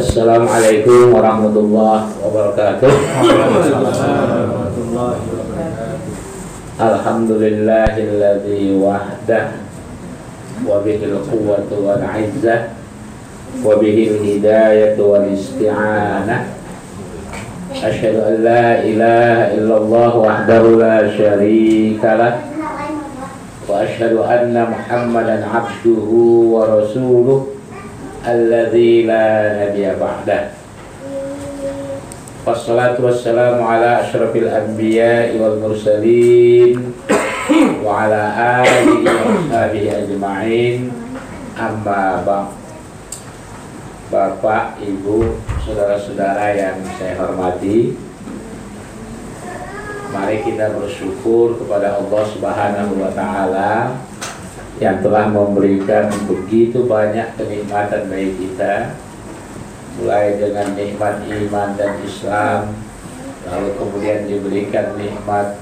Assalamualaikum warahmatullahi wabarakatuh. Alhamdulillahilladzi wahdah wa bihil quwwatu wal 'izzah wa bihil hidayatu wal isti'anah. Asyhadu an la ilaha illallah wahdahu la syarika lah wa asyhadu anna Muhammadan 'abduhu wa rasuluh alladzi la nabiyya ba'dah. Wassalatu wassalamu ala asyrafil anbiya'i wal mursalin wa ala alihi wa sahbihi ajma'in amma ba'd Bapak, Ibu, saudara-saudara yang saya hormati Mari kita bersyukur kepada Allah Subhanahu wa taala yang telah memberikan begitu banyak kenikmatan bagi kita mulai dengan nikmat iman dan Islam lalu kemudian diberikan nikmat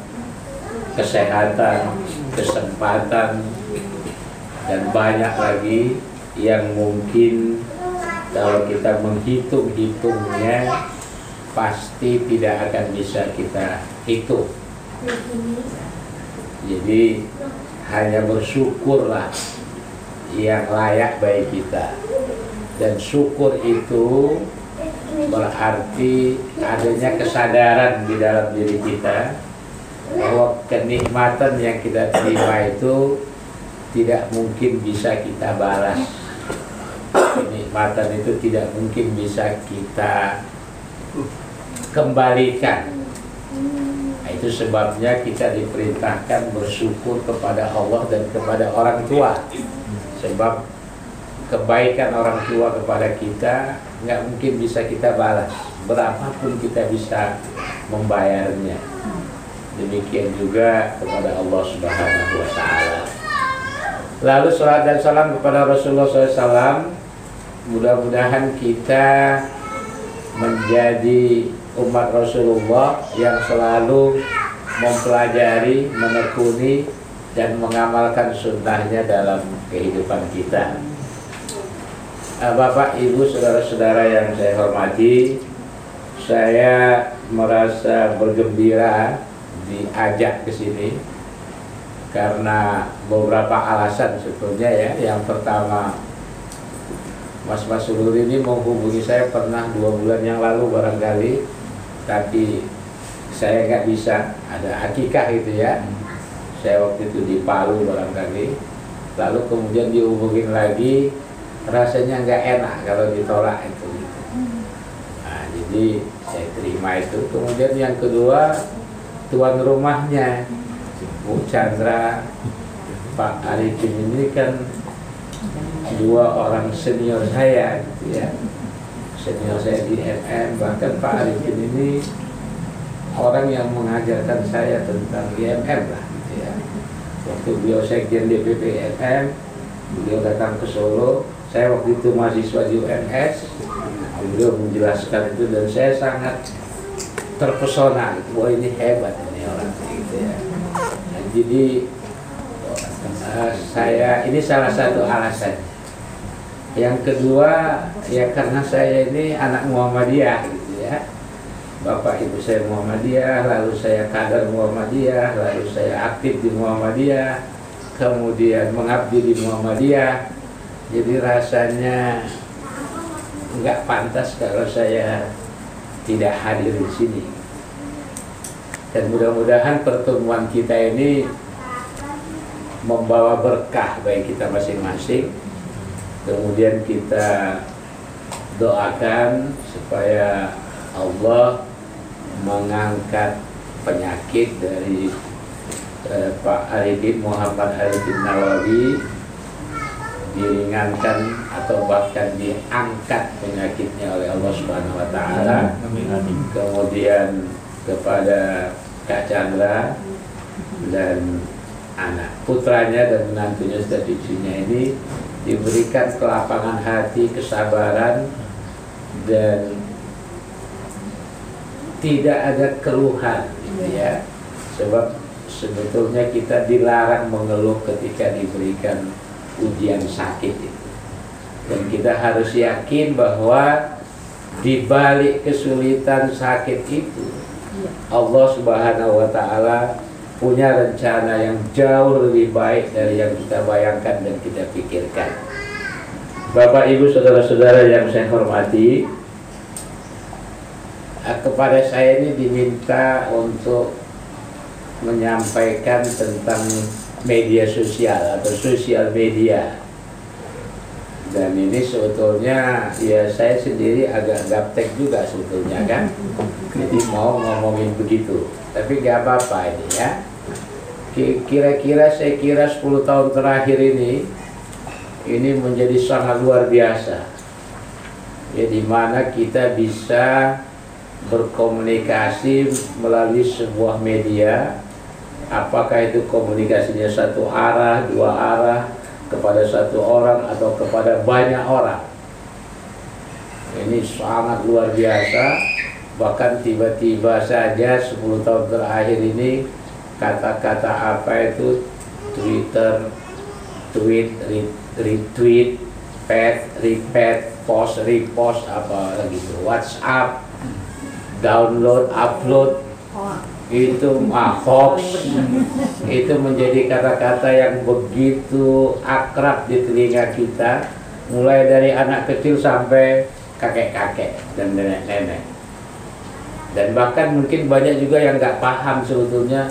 kesehatan kesempatan dan banyak lagi yang mungkin kalau kita menghitung-hitungnya pasti tidak akan bisa kita hitung. Jadi hanya bersyukurlah yang layak bagi kita. Dan syukur itu berarti adanya kesadaran di dalam diri kita bahwa kenikmatan yang kita terima itu tidak mungkin bisa kita balas. Kenikmatan itu tidak mungkin bisa kita kembalikan itu sebabnya kita diperintahkan bersyukur kepada Allah dan kepada orang tua. Sebab kebaikan orang tua kepada kita nggak mungkin bisa kita balas. Berapapun kita bisa membayarnya. Demikian juga kepada Allah Subhanahu wa taala. Lalu salat dan salam kepada Rasulullah SAW mudah-mudahan kita menjadi umat Rasulullah yang selalu mempelajari, menekuni dan mengamalkan sunnahnya dalam kehidupan kita. Eh, Bapak, Ibu, saudara-saudara yang saya hormati, saya merasa bergembira diajak ke sini karena beberapa alasan sebetulnya ya. Yang pertama, Mas Mas Ulur ini menghubungi saya pernah dua bulan yang lalu barangkali, tapi saya nggak bisa ada akikah itu ya. Saya waktu itu di Palu barangkali, lalu kemudian dihubungin lagi rasanya nggak enak kalau ditolak itu gitu. Nah, jadi saya terima itu. Kemudian yang kedua tuan rumahnya Bu Chandra Pak Arifin ini kan dua orang senior saya gitu ya senior saya di MM bahkan Pak Arifin ini orang yang mengajarkan saya tentang IMM lah gitu ya. Waktu beliau sekjen DPP IMM beliau datang ke Solo. Saya waktu itu mahasiswa di UNS beliau menjelaskan itu dan saya sangat terpesona wah ini hebat ini orang gitu ya. Nah, jadi uh, saya ini salah satu alasan yang kedua ya karena saya ini anak Muhammadiyah gitu ya. Bapak ibu saya Muhammadiyah lalu saya kader Muhammadiyah lalu saya aktif di Muhammadiyah kemudian mengabdi di Muhammadiyah. Jadi rasanya nggak pantas kalau saya tidak hadir di sini. Dan mudah-mudahan pertemuan kita ini membawa berkah bagi kita masing-masing kemudian kita doakan supaya Allah mengangkat penyakit dari eh, Pak Arifin Muhammad Arifin Nawawi diringankan atau bahkan diangkat penyakitnya oleh Allah Subhanahu wa taala. Kemudian kepada Kak Chandra dan anak putranya dan menantunya dan cucunya ini diberikan kelapangan hati, kesabaran dan tidak ada keluhan gitu ya. Sebab sebetulnya kita dilarang mengeluh ketika diberikan ujian sakit itu. Dan kita harus yakin bahwa di balik kesulitan sakit itu Allah Subhanahu wa taala punya rencana yang jauh lebih baik dari yang kita bayangkan dan kita pikirkan. Bapak Ibu saudara-saudara yang saya hormati, eh, kepada saya ini diminta untuk menyampaikan tentang media sosial atau sosial media. Dan ini sebetulnya ya saya sendiri agak gaptek juga sebetulnya kan? Jadi mau ngomongin begitu tapi gak apa-apa ini ya kira-kira saya kira 10 tahun terakhir ini ini menjadi sangat luar biasa ya di mana kita bisa berkomunikasi melalui sebuah media apakah itu komunikasinya satu arah dua arah kepada satu orang atau kepada banyak orang. Ini sangat luar biasa. Bahkan tiba-tiba saja 10 tahun terakhir ini kata-kata apa itu? Twitter, tweet, retweet, pet, repeat, post, repost apa lagi itu, WhatsApp, download, upload, itu ah, hoax. Itu menjadi kata-kata yang begitu akrab di telinga kita mulai dari anak kecil sampai kakek-kakek dan nenek-nenek. Dan bahkan mungkin banyak juga yang nggak paham sebetulnya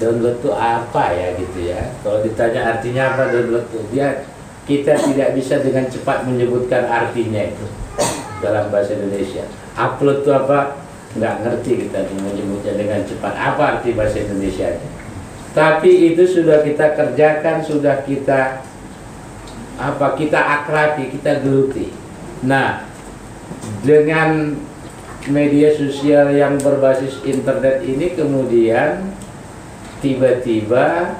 download itu apa ya gitu ya. Kalau ditanya artinya apa download itu dia kita tidak bisa dengan cepat menyebutkan artinya itu dalam bahasa Indonesia. Upload itu apa? Nggak ngerti kita menyebutnya dengan cepat. Apa arti bahasa Indonesia tapi itu sudah kita kerjakan sudah kita apa kita akrabi kita geluti. Nah dengan media sosial yang berbasis internet ini kemudian tiba-tiba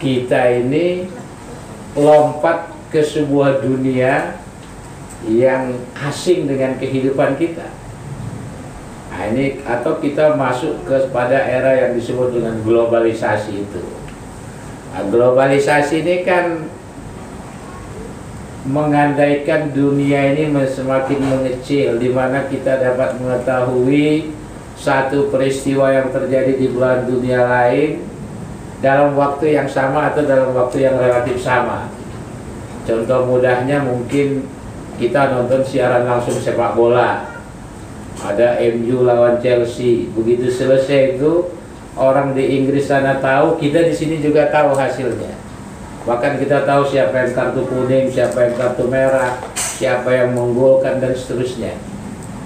kita ini lompat ke sebuah dunia yang asing dengan kehidupan kita Nah, ini atau kita masuk kepada era yang disebut dengan globalisasi itu. Nah, globalisasi ini kan mengandaikan dunia ini semakin mengecil di mana kita dapat mengetahui satu peristiwa yang terjadi di belahan dunia lain dalam waktu yang sama atau dalam waktu yang relatif sama. Contoh mudahnya mungkin kita nonton siaran langsung sepak bola. Ada MU lawan Chelsea. Begitu selesai itu orang di Inggris sana tahu kita di sini juga tahu hasilnya. Bahkan kita tahu siapa yang kartu kuning siapa yang kartu merah siapa yang menggolkan dan seterusnya.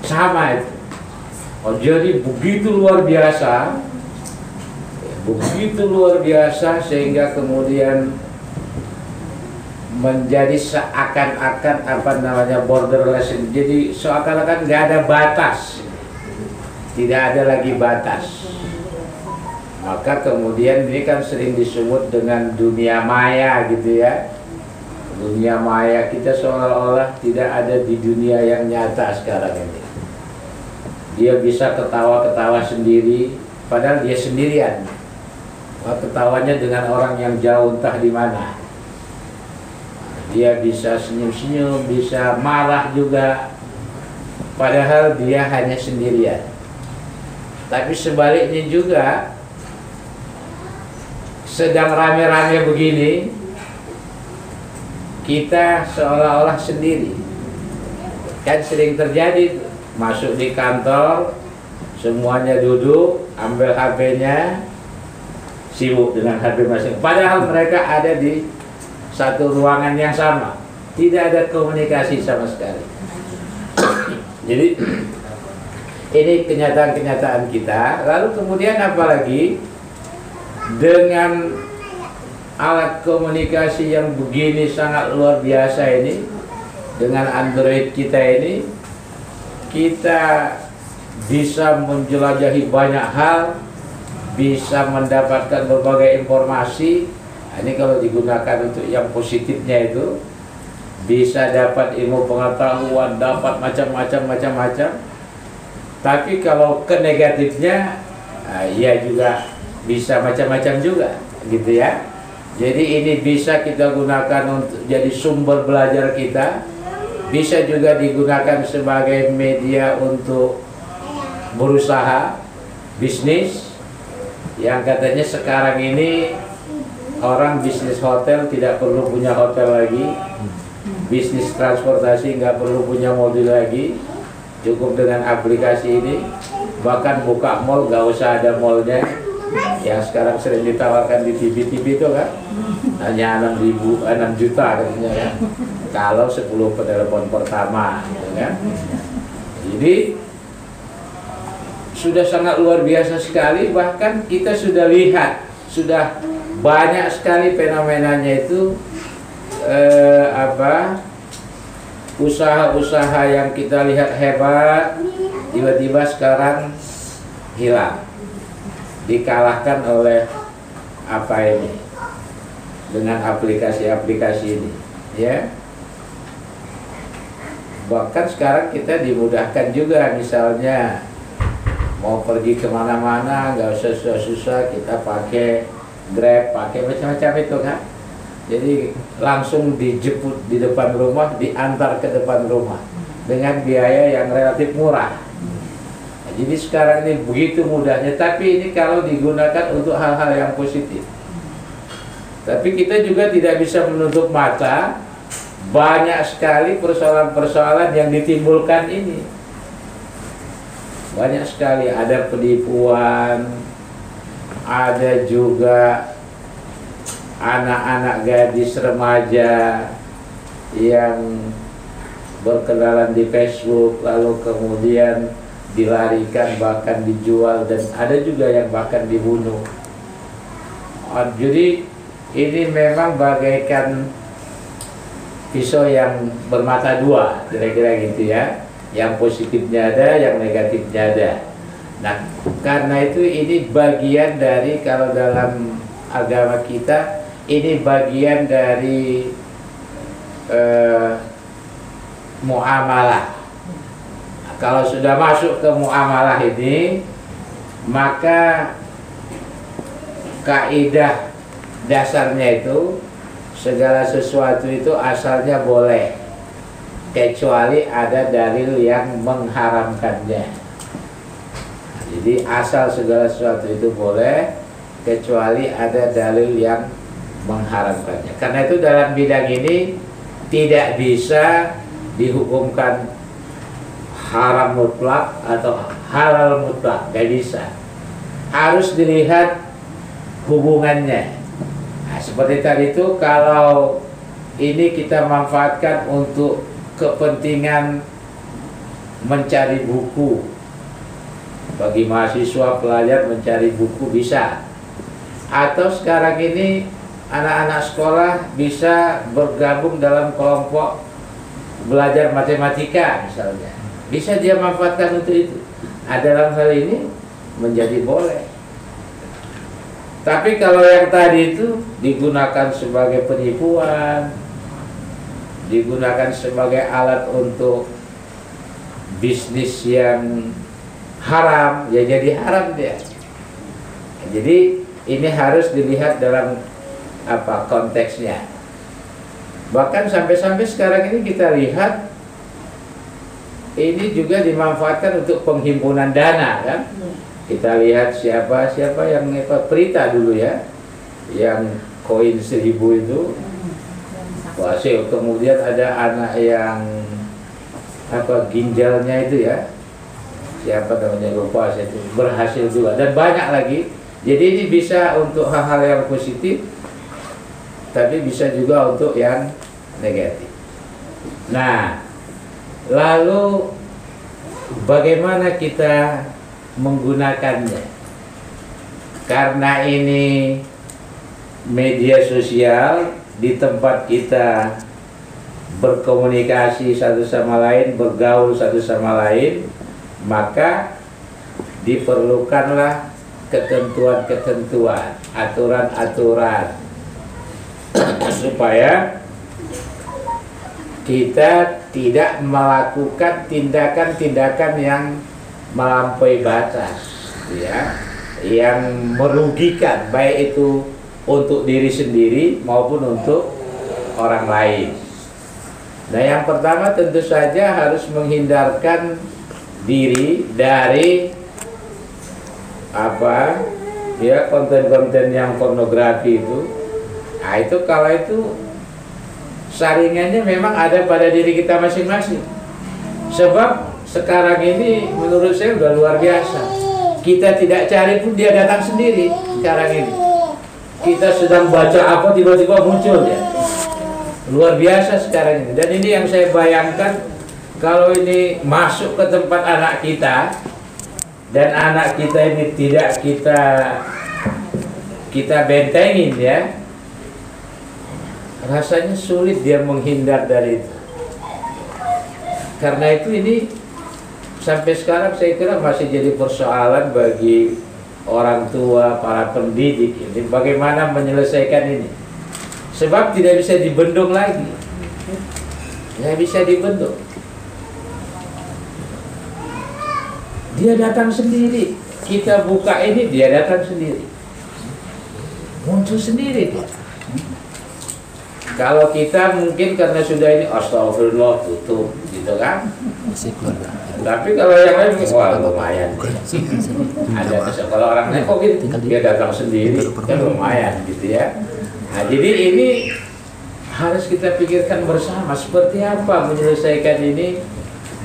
Sama itu oh, jadi begitu luar biasa begitu luar biasa sehingga kemudian menjadi seakan-akan apa namanya borderless jadi seakan-akan nggak ada batas. Tidak ada lagi batas. Maka kemudian ini kan sering disebut dengan dunia maya gitu ya. Dunia maya kita seolah-olah tidak ada di dunia yang nyata sekarang ini dia bisa ketawa-ketawa sendiri padahal dia sendirian. Ketawanya dengan orang yang jauh entah di mana. Dia bisa senyum-senyum, bisa marah juga. Padahal dia hanya sendirian. Tapi sebaliknya juga sedang rame-rame begini kita seolah-olah sendiri. Kan sering terjadi masuk di kantor semuanya duduk ambil HP-nya sibuk dengan HP masing padahal mereka ada di satu ruangan yang sama. Tidak ada komunikasi sama sekali. Jadi ini kenyataan-kenyataan kita. Lalu kemudian apalagi dengan alat komunikasi yang begini sangat luar biasa ini dengan Android kita ini kita bisa menjelajahi banyak hal bisa mendapatkan berbagai informasi Nah, ini kalau digunakan untuk yang positifnya itu bisa dapat ilmu pengetahuan, dapat macam-macam macam-macam. Tapi kalau ke negatifnya, ya juga bisa macam-macam juga, gitu ya. Jadi ini bisa kita gunakan untuk jadi sumber belajar kita, bisa juga digunakan sebagai media untuk berusaha bisnis. Yang katanya sekarang ini orang bisnis hotel tidak perlu punya hotel lagi. Bisnis transportasi nggak perlu punya mobil lagi. Cukup dengan aplikasi ini. Bahkan buka mall nggak usah ada mallnya. Yang sekarang sering ditawarkan di TV-TV itu kan hanya 6 ribu, 6 eh, juta katanya ya. Kalau 10 penelepon pertama gitu kan? Jadi sudah sangat luar biasa sekali. Bahkan kita sudah lihat sudah banyak sekali fenomenanya itu eh, apa usaha-usaha yang kita lihat hebat tiba-tiba sekarang hilang. Dikalahkan oleh apa ini dengan aplikasi-aplikasi ini ya. Bahkan sekarang kita dimudahkan juga misalnya mau pergi ke mana-mana nggak usah susah-susah kita pakai grab pakai macam-macam itu kan. Jadi langsung dijemput di depan rumah diantar ke depan rumah dengan biaya yang relatif murah. Jadi sekarang ini begitu mudahnya, tapi ini kalau digunakan untuk hal-hal yang positif. Tapi kita juga tidak bisa menutup mata banyak sekali persoalan-persoalan yang ditimbulkan ini. Banyak sekali ada penipuan, ada juga anak-anak gadis remaja yang berkenalan di Facebook lalu kemudian dilarikan bahkan dijual dan ada juga yang bahkan dibunuh oh, jadi ini memang bagaikan pisau yang bermata dua kira-kira gitu ya. Yang positifnya ada yang negatifnya ada. Nah karena itu ini bagian dari kalau dalam agama kita ini bagian dari uh, muamalah. Kalau sudah masuk ke muamalah ini maka kaidah dasarnya itu segala sesuatu itu asalnya boleh kecuali ada dalil yang mengharamkannya. Jadi asal segala sesuatu itu boleh kecuali ada dalil yang mengharamkannya. Karena itu dalam bidang ini tidak bisa dihukumkan haram mutlak atau halal mutlak gak bisa. Harus dilihat hubungannya seperti tadi itu kalau ini kita manfaatkan untuk kepentingan mencari buku bagi mahasiswa pelajar mencari buku bisa atau sekarang ini anak-anak sekolah bisa bergabung dalam kelompok belajar matematika misalnya bisa dia manfaatkan untuk itu. Nah, dalam hal ini menjadi boleh. Tapi kalau yang tadi itu digunakan sebagai penipuan, digunakan sebagai alat untuk bisnis yang haram, ya jadi haram dia. Jadi ini harus dilihat dalam apa konteksnya. Bahkan sampai-sampai sekarang ini kita lihat ini juga dimanfaatkan untuk penghimpunan dana kan hmm. Kita lihat siapa siapa yang apa Prita dulu ya. Yang koin seribu itu. Hasil kemudian ada anak yang apa ginjalnya itu ya. Siapa namanya lupa itu. Berhasil juga. Dan banyak lagi. Jadi ini bisa untuk hal-hal yang positif tapi bisa juga untuk yang negatif. Nah Lalu bagaimana kita menggunakannya? Karena ini media sosial di tempat kita berkomunikasi satu sama lain, bergaul satu sama lain, maka diperlukanlah ketentuan-ketentuan, aturan-aturan supaya kita tidak melakukan tindakan-tindakan yang melampaui batas ya yang merugikan baik itu untuk diri sendiri maupun untuk orang lain. Nah yang pertama tentu saja harus menghindarkan diri dari apa ya konten-konten yang pornografi itu. Nah itu kalau itu saringannya memang ada pada diri kita masing-masing. Sebab sekarang ini menurut saya udah luar biasa. Kita tidak cari pun dia datang sendiri sekarang ini. Kita sedang baca apa tiba-tiba muncul ya. Luar biasa sekarang ini. Dan ini yang saya bayangkan kalau ini masuk ke tempat anak kita dan anak kita ini tidak kita kita bentengin ya rasanya sulit dia menghindar dari itu. Karena itu ini sampai sekarang saya kira masih jadi persoalan bagi orang tua, para pendidik ini bagaimana menyelesaikan ini sebab tidak bisa dibendung lagi nggak bisa dibendung Dia datang sendiri. Kita buka ini dia datang sendiri. Muncul sendiri dia. Kalau kita mungkin karena sudah ini astagfirullah tutup gitu kan. Tapi kalau yang lain wah lumayan. Ada kalau orang lain kok gitu? Dia datang sendiri kan lumayan gitu ya. Nah, jadi ini harus kita pikirkan bersama seperti apa menyelesaikan ini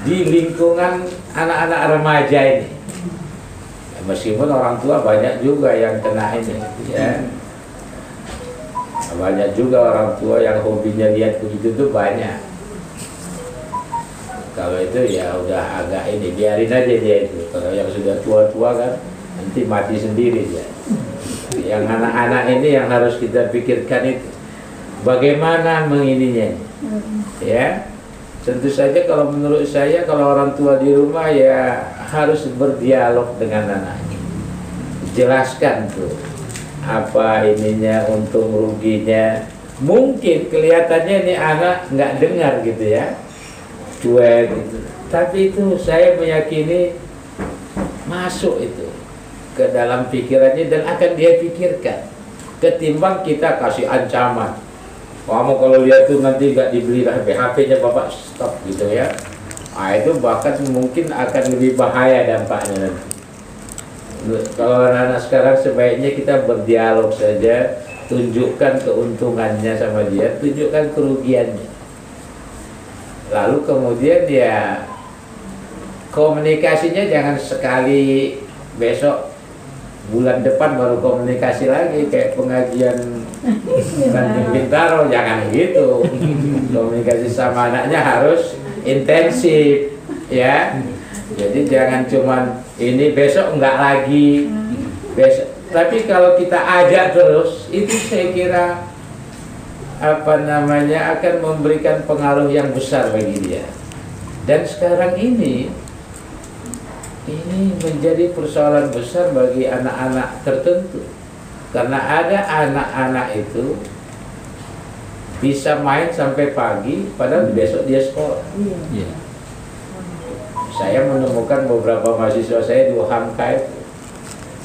di lingkungan anak-anak remaja ini. Meskipun orang tua banyak juga yang kena ini ya. Banyak juga orang tua yang hobinya lihat begitu tuh banyak kalau itu ya udah agak ini biarin aja dia itu. Kalau yang sudah tua-tua kan nanti mati sendiri dia. Yang anak-anak ini yang harus kita pikirkan itu. Bagaimana mengininya? Ya Tentu saja kalau menurut saya kalau orang tua di rumah ya harus berdialog dengan anaknya. Jelaskan tuh apa ininya untung ruginya. Mungkin kelihatannya ini anak nggak dengar gitu ya, cuek gitu. Tapi itu saya meyakini masuk itu ke dalam pikirannya dan akan dia pikirkan. Ketimbang kita kasih ancaman. Kamu kalau lihat tuh nanti nggak dibeli HP HP-nya bapak stop gitu ya. Nah, itu bahkan mungkin akan lebih bahaya dampaknya nanti. Kalau anak-anak sekarang sebaiknya kita berdialog saja tunjukkan keuntungannya sama dia tunjukkan kerugiannya lalu kemudian ya komunikasinya jangan sekali besok bulan depan baru komunikasi lagi kayak pengajian Banting Bintaro jangan gitu. Komunikasi sama anaknya harus intensif ya. Jadi jangan cuman ini besok enggak lagi. Besok tapi kalau kita ajak terus itu saya kira apa namanya akan memberikan pengaruh yang besar bagi dia dan sekarang ini ini menjadi persoalan besar bagi anak-anak tertentu karena ada anak-anak itu bisa main sampai pagi padahal hmm. besok dia sekolah yeah. saya menemukan beberapa mahasiswa saya di Hamka itu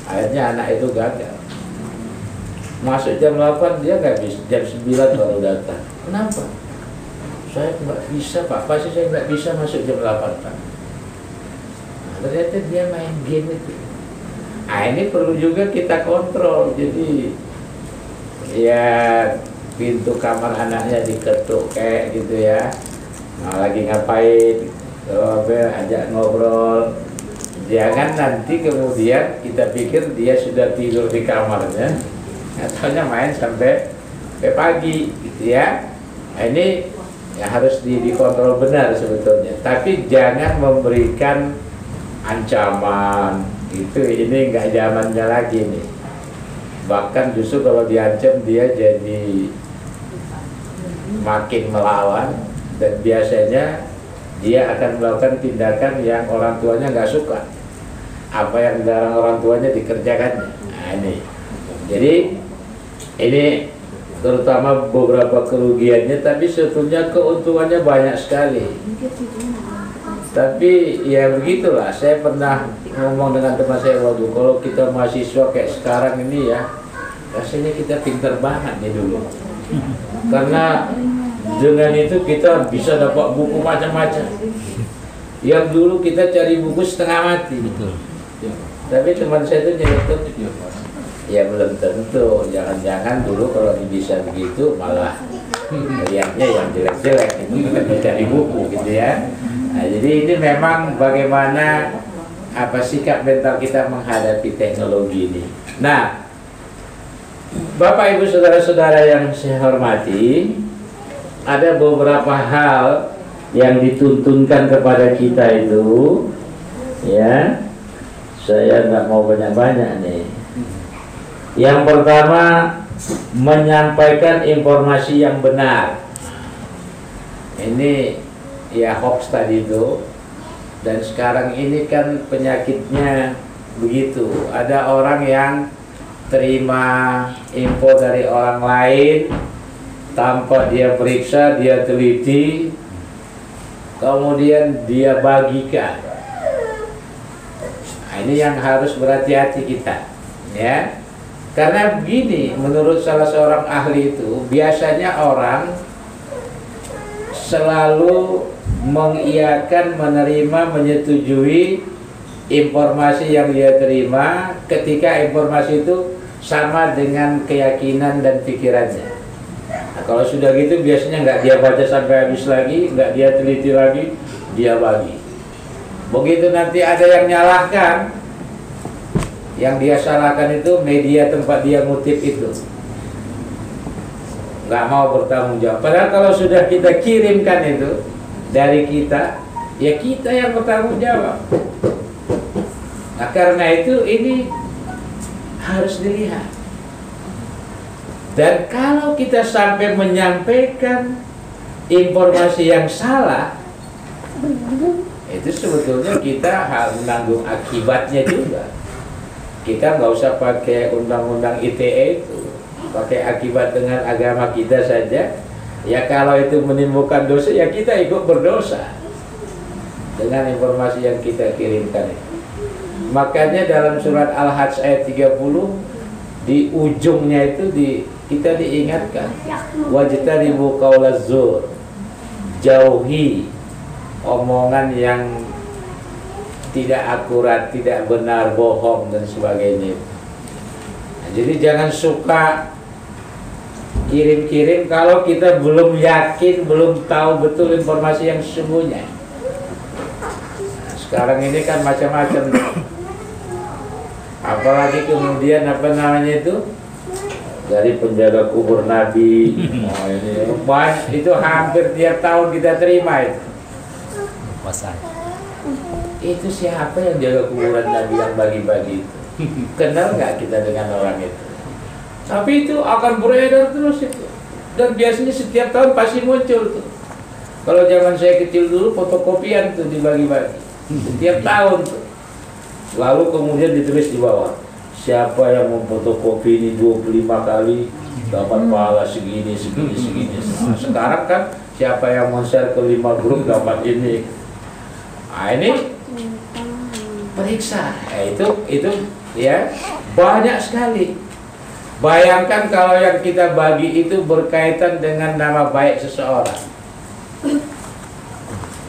akhirnya anak itu gagal masuk jam 8 dia nggak bisa jam 9 baru datang. Kenapa? Saya nggak bisa pak. Pasti saya nggak bisa masuk jam 8 pak. Ternyata dia main game itu. Nah ini perlu juga kita kontrol. Jadi ya pintu kamar anaknya diketuk kayak gitu ya. Nah lagi ngapain? Coba ajak ngobrol. Jangan nanti kemudian kita pikir dia sudah tidur di kamarnya ataunya main sampai sampai pagi gitu ya. Nah, ini ya harus di, dikontrol benar sebetulnya. Tapi jangan memberikan ancaman. Itu ini nggak zamannya lagi nih. Bahkan justru kalau diancam dia jadi makin melawan. Dan biasanya dia akan melakukan tindakan yang orang tuanya nggak suka. Apa yang dilarang orang tuanya dikerjakannya. Nah ini. Jadi ini terutama beberapa kerugiannya tapi sebetulnya keuntungannya banyak sekali. Tapi ya begitulah. Saya pernah ngomong dengan teman saya waktu kalau kita mahasiswa kayak sekarang ini ya rasanya kita pinter banget nih dulu. Karena dengan itu kita bisa dapat buku macam-macam. Yang dulu kita cari buku setengah mati. Betul. tapi teman saya itu nyelotok ya belum tentu. Jangan-jangan dulu kalau bisa begitu malah lihatnya yang jelek-jelek itu cari buku gitu ya. Nah, jadi ini memang bagaimana apa sikap mental kita menghadapi teknologi ini. Nah Bapak Ibu Saudara-saudara yang saya hormati ada beberapa hal yang dituntunkan kepada kita itu ya. Saya nggak mau banyak-banyak nih yang pertama menyampaikan informasi yang benar. Ini ya hoax tadi itu. Dan sekarang ini kan penyakitnya begitu. Ada orang yang terima info dari orang lain tanpa dia periksa dia teliti kemudian dia bagikan. Nah, ini yang harus berhati-hati kita ya karena begini menurut salah seorang ahli itu biasanya orang selalu mengiyakan menerima menyetujui informasi yang dia terima ketika informasi itu sama dengan keyakinan dan pikirannya Nah, kalau sudah gitu biasanya nggak dia baca sampai habis lagi, nggak dia teliti lagi, dia bagi. Begitu nanti ada yang nyalahkan, yang dia salahkan itu media tempat dia ngutip itu. Nggak mau bertanggung jawab. Padahal kalau sudah kita kirimkan itu dari kita, ya kita yang bertanggung jawab. Nah karena itu ini harus dilihat. Dan kalau kita sampai menyampaikan informasi yang salah, itu sebetulnya kita harus menanggung akibatnya juga. Kita nggak usah pakai undang-undang ITE itu, pakai akibat dengan agama kita saja. Ya kalau itu menimbulkan dosa, ya kita ikut berdosa dengan informasi yang kita kirimkan. Makanya dalam surat Al-Hajj ayat 30 di ujungnya itu di kita diingatkan wajtanibu qaulaz zur jauhi omongan yang tidak akurat, tidak benar, bohong dan sebagainya. Nah, jadi jangan suka kirim-kirim kalau kita belum yakin, belum tahu betul informasi yang sesungguhnya. Nah, sekarang ini kan macam-macam. Apalagi kemudian apa namanya itu? dari penjaga kubur Nabi. Oh, ini itu hampir tiap tahun kita terima itu. Itu siapa yang jaga kuburan Nabi yang bagi-bagi itu? Kenal nggak kita dengan orang itu? Tapi itu akan beredar terus itu. Dan biasanya setiap tahun pasti muncul tuh. Kalau zaman saya kecil dulu fotokopian tuh dibagi-bagi. Setiap tahun tuh. Lalu kemudian ditulis di bawah siapa yang memfotokopi ini 25 kali dapat pahala segini segini segini nah, sekarang kan siapa yang share ke lima grup dapat ini nah ini periksa nah, itu itu ya banyak sekali bayangkan kalau yang kita bagi itu berkaitan dengan nama baik seseorang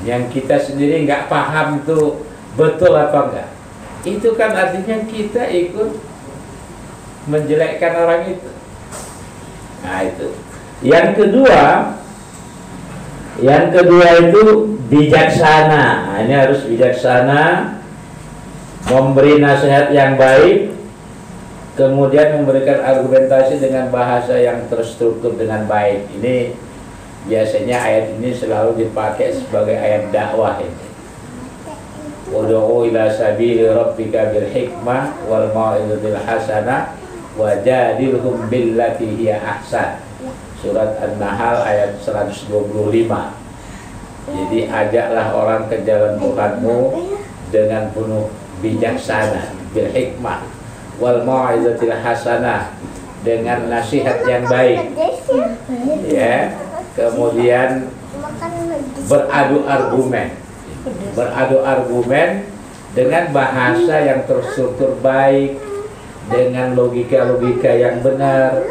yang kita sendiri nggak paham itu betul apa enggak itu kan artinya kita ikut menjelekkan orang itu. Nah itu. Yang kedua, yang kedua itu bijaksana. Nah, ini harus bijaksana, memberi nasihat yang baik, kemudian memberikan argumentasi dengan bahasa yang terstruktur dengan baik. Ini biasanya ayat ini selalu dipakai sebagai ayat dakwah ini. Udu'u ila sabili rabbika bil hikmah wal mau'izatil hasanah wajadilhum billati hiya ahsan surat An-Nahl ayat 125 jadi ajaklah orang ke jalan Tuhanmu dengan penuh bijaksana bil hikmah wal mau'izatil hasanah dengan nasihat yang baik. Ya kemudian beradu argumen. Beradu argumen dengan bahasa yang terstruktur baik dengan logika-logika yang benar.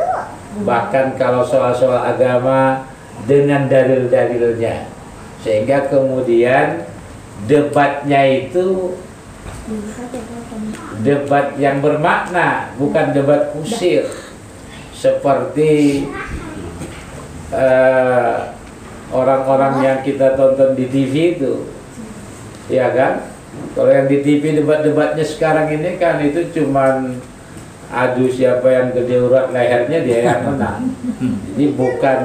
Bahkan kalau soal-soal agama dengan dalil-dalilnya. Sehingga kemudian debatnya itu debat yang bermakna bukan debat kusir. Seperti eh, orang-orang yang kita tonton di TV itu. Ya kan? Kalau yang di TV debat-debatnya sekarang ini kan itu cuman adu siapa yang gede urat lehernya dia yang menang. Jadi bukan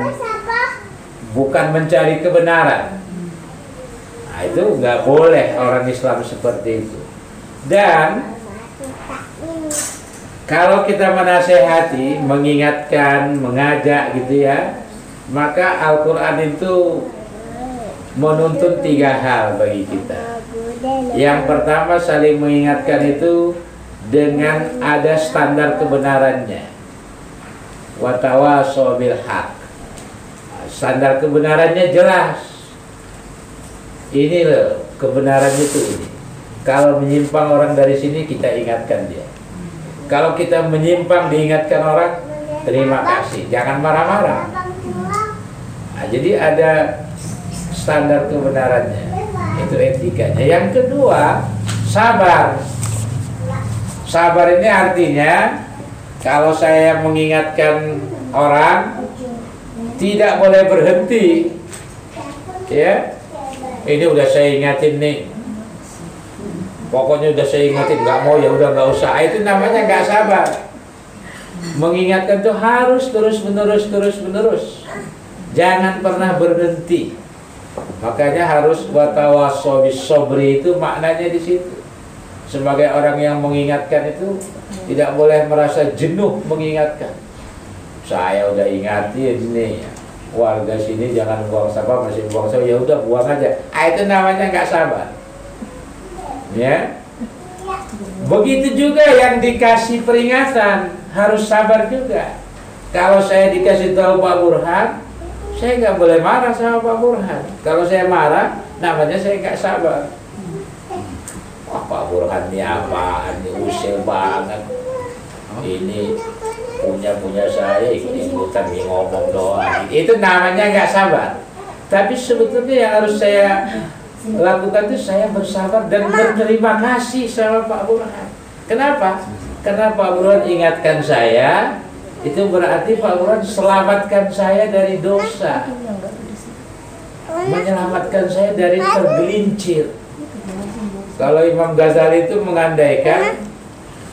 bukan mencari kebenaran. Nah itu nggak boleh orang Islam seperti itu dan kalau kita menasehati, mengingatkan, mengajak gitu ya, maka Al-Quran itu menuntun tiga hal bagi kita. Yang pertama saling mengingatkan itu dengan ada standar kebenarannya. Watawa sobil hak. Standar kebenarannya jelas. Ini loh kebenaran itu ini. Kalau menyimpang orang dari sini kita ingatkan dia. Kalau kita menyimpang diingatkan orang, terima kasih, jangan marah-marah. Nah, jadi ada standar kebenarannya, itu etikanya. Yang kedua, sabar. Sabar ini artinya kalau saya mengingatkan orang tidak boleh berhenti. Ya. Ini udah saya ingatin nih, Pokoknya udah saya ingatin nggak mau ya udah nggak usah. Itu namanya nggak sabar. Mengingatkan tuh harus terus menerus terus menerus. Jangan pernah berhenti. Makanya harus watawasobis sobri itu maknanya di situ. Sebagai orang yang mengingatkan itu tidak boleh merasa jenuh mengingatkan. Saya udah ingatin nih warga sini jangan buang sampah masih buang sampah ya udah buang aja. Ah, itu namanya nggak sabar ya. Begitu juga yang dikasih peringatan harus sabar juga. Kalau saya dikasih tahu Pak Burhan saya nggak boleh marah sama Pak Burhan. Kalau saya marah namanya saya nggak sabar. Wah Pak Burhan ini apaan ini usil banget. Ini punya punya saya ikut-ikutan ngomong doang. Itu namanya nggak sabar. Tapi sebetulnya yang harus saya lakukan itu saya bersabar dan berterima kasih sama Pak Burhan. Kenapa? Karena Pak Burhan ingatkan saya, itu berarti Pak Burhan selamatkan saya dari dosa. Menyelamatkan saya dari tergelincir. Kalau Imam Ghazali itu mengandaikan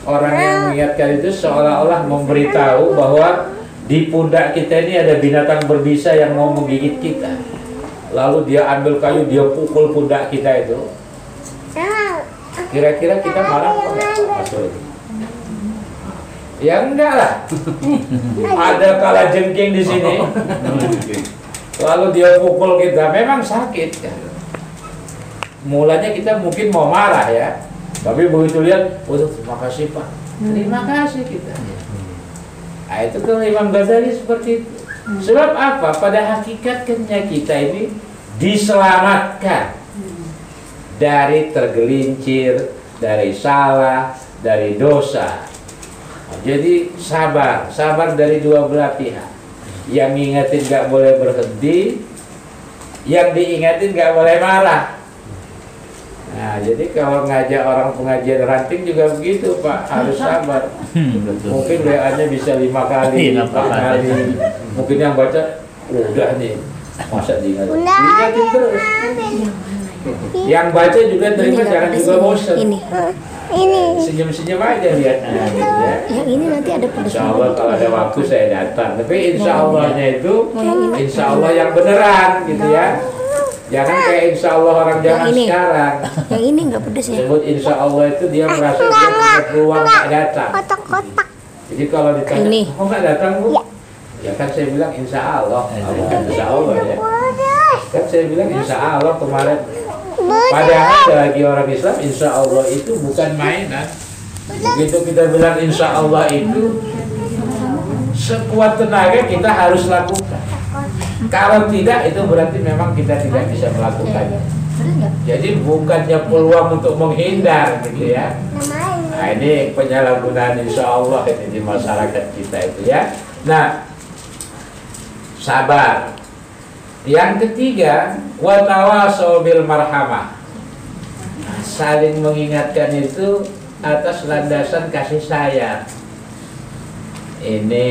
orang yang mengingatkan itu seolah-olah memberitahu bahwa di pundak kita ini ada binatang berbisa yang mau menggigit kita lalu dia ambil kayu dia pukul pundak kita itu kira-kira kita marah apa enggak Mas Ya enggak lah. Ada kala jengking di sini. Lalu dia pukul kita, memang sakit kan. Mulanya kita mungkin mau marah ya. Tapi begitu lihat, waduh terima kasih Pak. Terima kasih kita. Nah, itu kalau Imam Ghazali seperti itu. Sebab apa? Pada hakikatnya kita ini diselamatkan dari tergelincir, dari salah, dari dosa. Jadi sabar, sabar dari dua belah pihak. Yang ngingetin gak boleh berhenti, yang diingetin gak boleh marah. Nah, jadi kalau ngajak orang pengajian ranting juga begitu, Pak, harus sabar. Mungkin WA-nya bisa lima kali, empat kali. Mungkin yang baca udah nih, masa diingetin, diingetin terus. Yang baca juga terima jangan juga bosan. Ini. Ini. Senyum-senyum aja lihatnya gitu ya. Yang ini nanti ada pedas. Insya Allah kalau ada waktu saya datang. Tapi insya Allahnya itu insya Allah yang beneran gitu ya. Jangan kayak insya Allah orang zaman ini. sekarang. Yang ini nggak pedas ya. Sebut insya Allah itu dia merasa dia punya peluang nggak datang. Kotak-kotak. Jadi kalau ditanya, Ini. kok nggak datang bu? Ya kan saya bilang insya Allah, bukan insya Allah ya. Kan saya bilang insya Allah kemarin. Padahal bagi orang Islam insya Allah itu bukan mainan. Begitu kita bilang insya Allah itu sekuat tenaga kita harus lakukan. Kalau tidak itu berarti memang kita tidak bisa melakukannya. Jadi bukannya peluang untuk menghindar gitu ya. Nah ini penyalahgunaan insya Allah ini di masyarakat kita itu ya. Nah sabar. Yang ketiga, watawasau bil marhamah. Saling mengingatkan itu atas landasan kasih sayang. Ini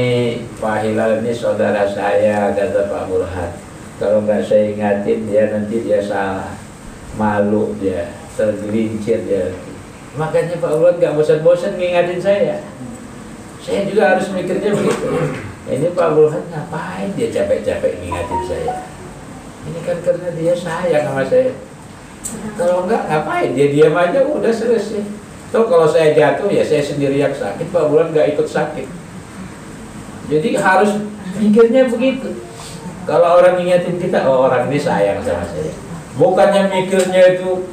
Pak Hilal ini saudara saya kata Pak Burhan. Kalau nggak saya ingatin dia nanti dia salah, malu dia, tergelincir dia. Makanya Pak Burhan nggak bosan-bosan ngingatin saya. Saya juga harus mikirnya begitu. Ini Pak Burhan ngapain dia capek-capek ngingatin saya? Ini kan karena dia sayang sama saya. Kalau enggak ngapain? Dia diam aja udah selesai. Tuh kalau saya jatuh ya saya sendiri yang sakit, Pak Bulan nggak ikut sakit. Jadi harus mikirnya begitu. Kalau orang ingetin kita, oh orang ini sayang sama saya. Bukannya mikirnya itu,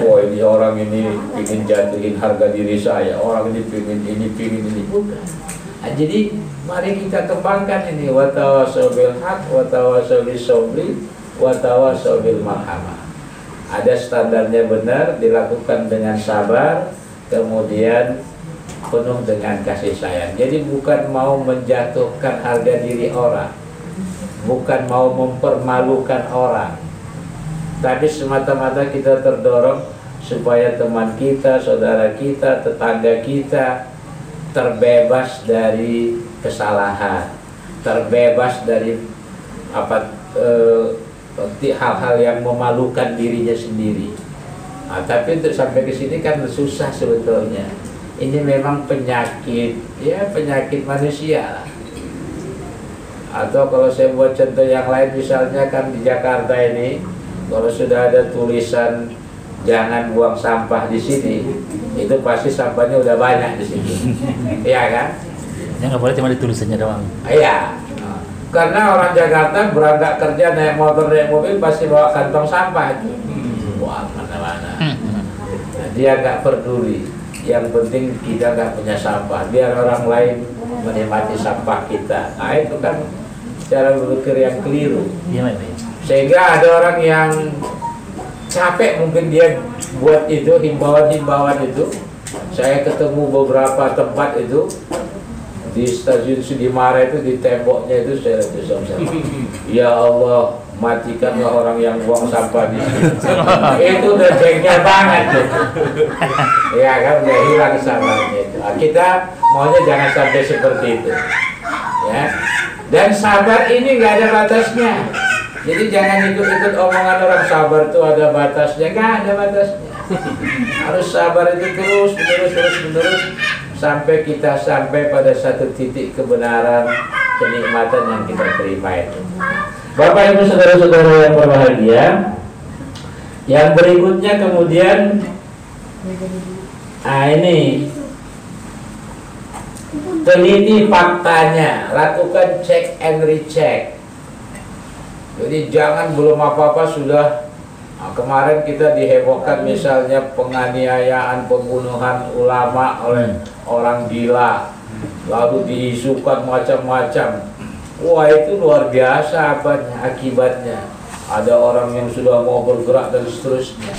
oh ini orang ini ingin jatuhin harga diri saya, orang ini pingin ini, pingin ini. Bukan. Nah, jadi mari kita kembangkan ini watawasau bil haq, watawasau bis sabri, watawasau bil marhamah. Ada standarnya benar, dilakukan dengan sabar, kemudian penuh dengan kasih sayang. Jadi bukan mau menjatuhkan harga diri orang, bukan mau mempermalukan orang, tapi semata-mata kita terdorong supaya teman kita, saudara kita, tetangga kita terbebas dari kesalahan, terbebas dari apa eh, hal-hal yang memalukan dirinya sendiri. Nah, tapi untuk sampai ke sini kan susah sebetulnya. Ini memang penyakit, ya penyakit manusia. Atau kalau saya buat contoh yang lain misalnya kan di Jakarta ini, kalau sudah ada tulisan jangan buang sampah di sini, itu pasti sampahnya udah banyak di sini. Iya kan? Ya nggak boleh cuma di tulisannya doang. Iya. Karena orang Jakarta berangkat kerja naik motor naik mobil pasti bawa kantong sampah itu. Wah mana-mana. Nah, dia nggak peduli. Yang penting kita nggak punya sampah. Biar orang lain menikmati sampah kita. Nah itu kan cara berpikir yang keliru. Iya. Sehingga ada orang yang capek mungkin dia buat itu himbauan-himbauan itu. Saya ketemu beberapa tempat itu di stasiun Sudimara itu di temboknya itu saya tulisan Ya Allah matikanlah orang yang buang sampah di sini. itu udah jengkel banget tuh. ya kan udah hilang sampahnya itu. Nah, kita maunya jangan sampai seperti itu. Ya. Dan sabar ini nggak ada batasnya. Jadi jangan ikut-ikut omongan orang sabar itu ada batasnya, nggak ada batasnya. Harus sabar itu terus, menerus, terus, menerus sampai kita sampai pada satu titik kebenaran kenikmatan yang kita terima itu. Bapak Ibu saudara-saudara yang berbahagia, yang berikutnya kemudian ah ini teliti faktanya, lakukan cek and recheck. Jadi jangan belum apa-apa sudah nah, kemarin kita dihebohkan misalnya penganiayaan, pembunuhan ulama oleh orang gila, lalu diisukan macam-macam. Wah itu luar biasa apanya, akibatnya. Ada orang yang sudah mau bergerak dan seterusnya.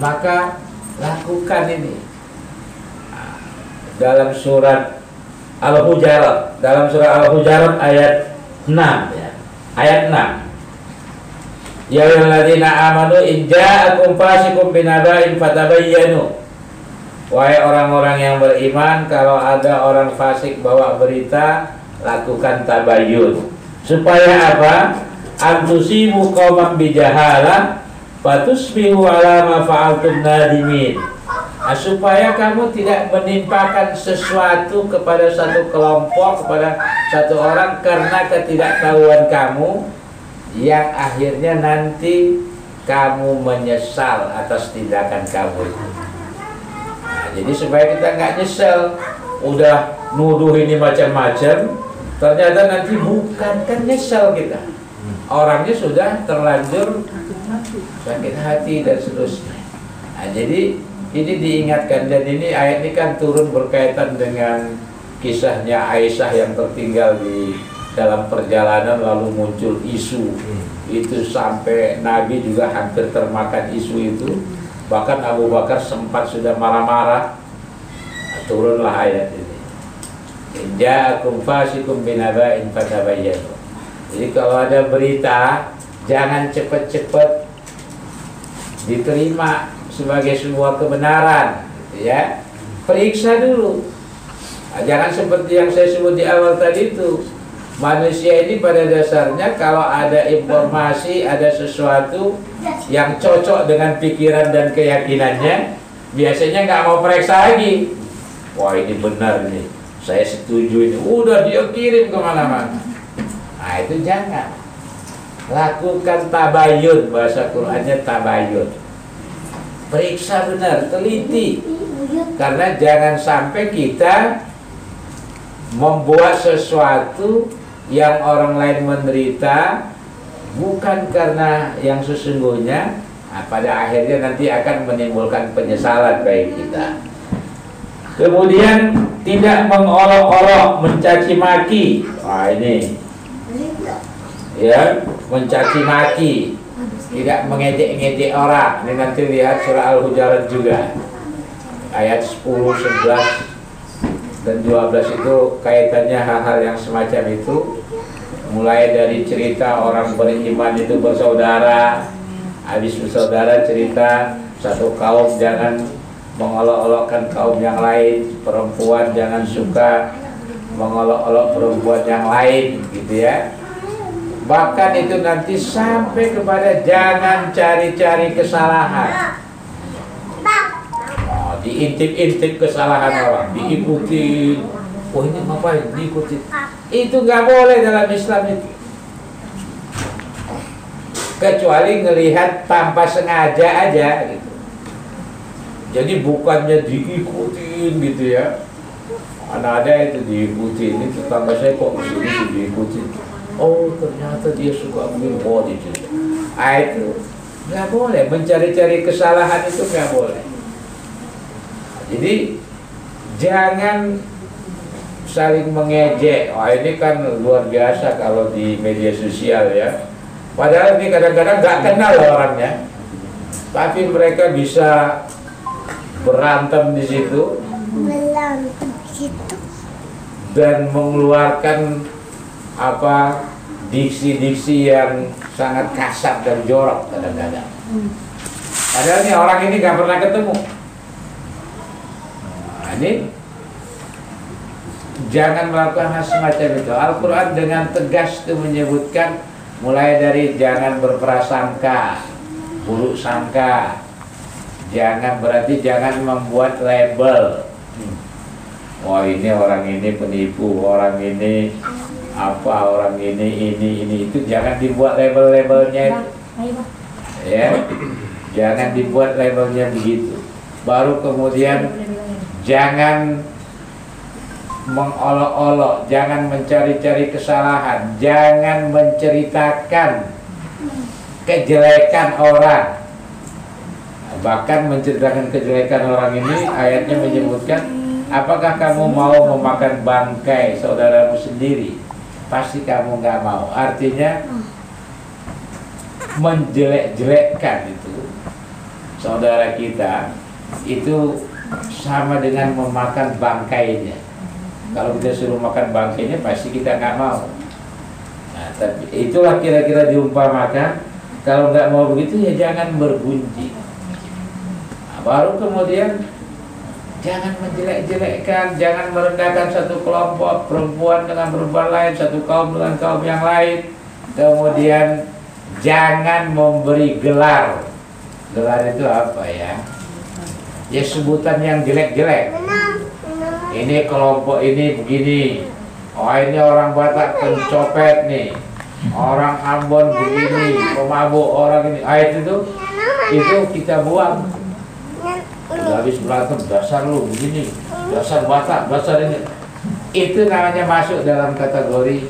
Maka lakukan ini. Dalam surat Al-Hujarat, dalam surat Al-Hujarat ayat 6 ya. Ayat 6. Ya ayyuhalladzina amanu in ja'akum fasiqun binaba'in fatabayyanu. Wahai orang-orang yang beriman, kalau ada orang fasik bawa berita, lakukan tabayyun. Supaya apa? Antusibu qauman bijahalah fatusbihu ala ma fa'altum nadimin. Nah, supaya kamu tidak menimpakan sesuatu kepada satu kelompok, kepada satu orang karena ketidaktahuan kamu yang akhirnya nanti kamu menyesal atas tindakan kamu itu. Nah, jadi supaya kita nggak nyesel, udah nuduh ini macam-macam, ternyata nanti bukan kan nyesel kita. Orangnya sudah terlanjur sakit hati dan seterusnya. Nah, jadi ini diingatkan dan ini ayat ini kan turun berkaitan dengan kisahnya Aisyah yang tertinggal di dalam perjalanan lalu muncul isu. Itu sampai Nabi juga hampir termakan isu itu. Bahkan Abu Bakar sempat sudah marah-marah. Turunlah ayat ini. Ja'akum fasikum binaba'in fatabayyanu. Jadi kalau ada berita jangan cepat-cepat diterima sebagai sebuah kebenaran ya. Periksa dulu. Nah, jangan seperti yang saya sebut di awal tadi itu manusia ini pada dasarnya kalau ada informasi ada sesuatu yang cocok dengan pikiran dan keyakinannya biasanya nggak mau periksa lagi. Wah ini benar nih. Saya setuju ini. Udah dia kirim ke mana-mana. Nah itu jangan. Lakukan tabayun. Bahasa Qurannya tabayun. Periksa benar teliti. Karena jangan sampai kita membuat sesuatu yang orang lain menderita bukan karena yang sesungguhnya nah, pada akhirnya nanti akan menimbulkan penyesalan bagi kita. Kemudian tidak mengolok-olok mencaci maki. Wah ini. Ya mencaci maki. Tidak mengejek-ngejek orang. Ini nanti lihat surah al-hujarat juga. Ayat 10 11 dan 12 itu kaitannya hal-hal yang semacam itu mulai dari cerita orang beriman itu bersaudara habis bersaudara cerita satu kaum jangan mengolok-olokkan kaum yang lain perempuan jangan suka mengolok-olok perempuan yang lain gitu ya bahkan itu nanti sampai kepada jangan cari-cari kesalahan diintip-intip kesalahan orang, diikuti. Oh ini ngapain? Diikuti. Itu nggak boleh dalam Islam itu. Kecuali ngelihat tanpa sengaja aja gitu. Jadi bukannya diikutin gitu ya. Mana ada itu diikuti ini tetangga saya kok sini diikuti. Oh ternyata dia suka begini oh itu. Ah itu nggak boleh mencari-cari kesalahan itu nggak boleh. Jadi jangan saling mengejek. Wah ini kan luar biasa kalau di media sosial ya. Padahal ini kadang-kadang nggak kenal orangnya, tapi mereka bisa berantem di situ dan mengeluarkan apa diksi-diksi yang sangat kasar dan jorok kadang-kadang. Padahal ini orang ini nggak pernah ketemu. Nah, ini jangan melakukan hal semacam itu. Al-Quran dengan tegas itu menyebutkan mulai dari jangan berprasangka, buruk sangka, jangan berarti jangan membuat label. Wah ini orang ini penipu, orang ini apa, orang ini ini ini itu jangan dibuat label-labelnya. Ya, jangan dibuat labelnya begitu. Baru kemudian jangan mengolok-olok, jangan mencari-cari kesalahan, jangan menceritakan kejelekan orang. Bahkan menceritakan kejelekan orang ini ayatnya menyebutkan apakah kamu mau memakan bangkai saudaramu sendiri? Pasti kamu nggak mau. Artinya menjelek-jelekkan itu saudara kita itu sama dengan memakan bangkainya. Kalau kita suruh makan bangkainya pasti kita nggak mau. Nah, tapi itulah kira-kira diumpamakan. Kalau nggak mau begitu ya jangan bergunjing. Nah, baru kemudian jangan menjelek-jelekkan, jangan merendahkan satu kelompok perempuan dengan perempuan lain, satu kaum dengan kaum yang lain. Kemudian jangan memberi gelar. Gelar itu apa ya? ya sebutan yang jelek-jelek ini kelompok ini begini. Oh ini orang Batak pencopet nih. Orang Ambon begini pemabuk orang ini. Ah itu tuh itu kita buang. Udah habis berantem dasar lu begini. Dasar Batak dasar ini. Itu namanya masuk dalam kategori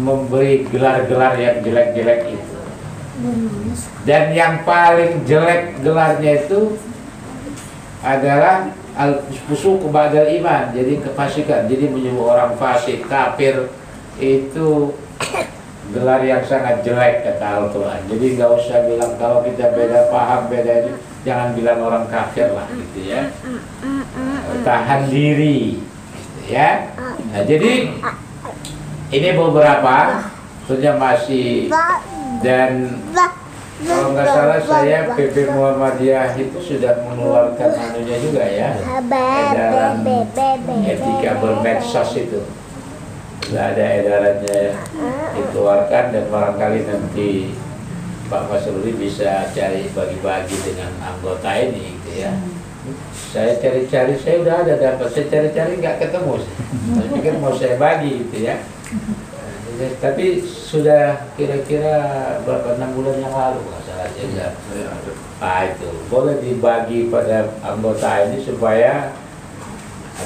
memberi gelar-gelar yang jelek-jelek itu. Dan yang paling jelek gelarnya itu adalah al fusuq ba'dal iman jadi kefasikan jadi menyebut orang fasik kafir. Itu gelar yang sangat jelek kata Al-Quran. Jadi nggak usah bilang kalau kita beda paham beda itu jangan bilang orang kafir lah gitu ya. Tahan diri gitu ya. Nah jadi ini beberapa tentunya masih dan kalau nggak salah saya PP Muhammadiyah itu sudah mengeluarkan anunya juga ya. Edaran etika bermedsos itu. Sudah ada edarannya dikeluarkan dan barangkali nanti Pak Masruri bisa cari bagi-bagi dengan anggota ini gitu ya. Saya cari-cari saya udah ada dapat. Saya cari-cari nggak ketemu. Saya pikir mau saya bagi gitu ya Ya, tapi sudah kira-kira berapa enam bulan yang lalu nggak salah saya Nah itu boleh dibagi pada anggota ini supaya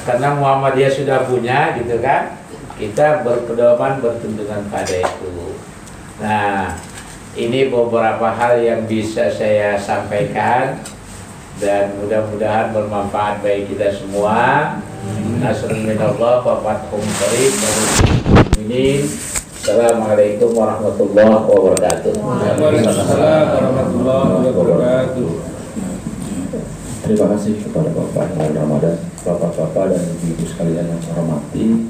karena Muhammadiyah sudah punya gitu kan kita berpedoman bertuntungan pada itu. Nah ini beberapa hal yang bisa saya sampaikan dan mudah-mudahan bermanfaat bagi kita semua. Nasrul minallah wa fathum qarib wa mukminin. Assalamualaikum warahmatullahi wabarakatuh. Waalaikumsalam warahmatullahi wabarakatuh. Terima kasih kepada Bapak Ibu Ramadan, Bapak-Bapak dan Ibu-Ibu sekalian yang saya hormati.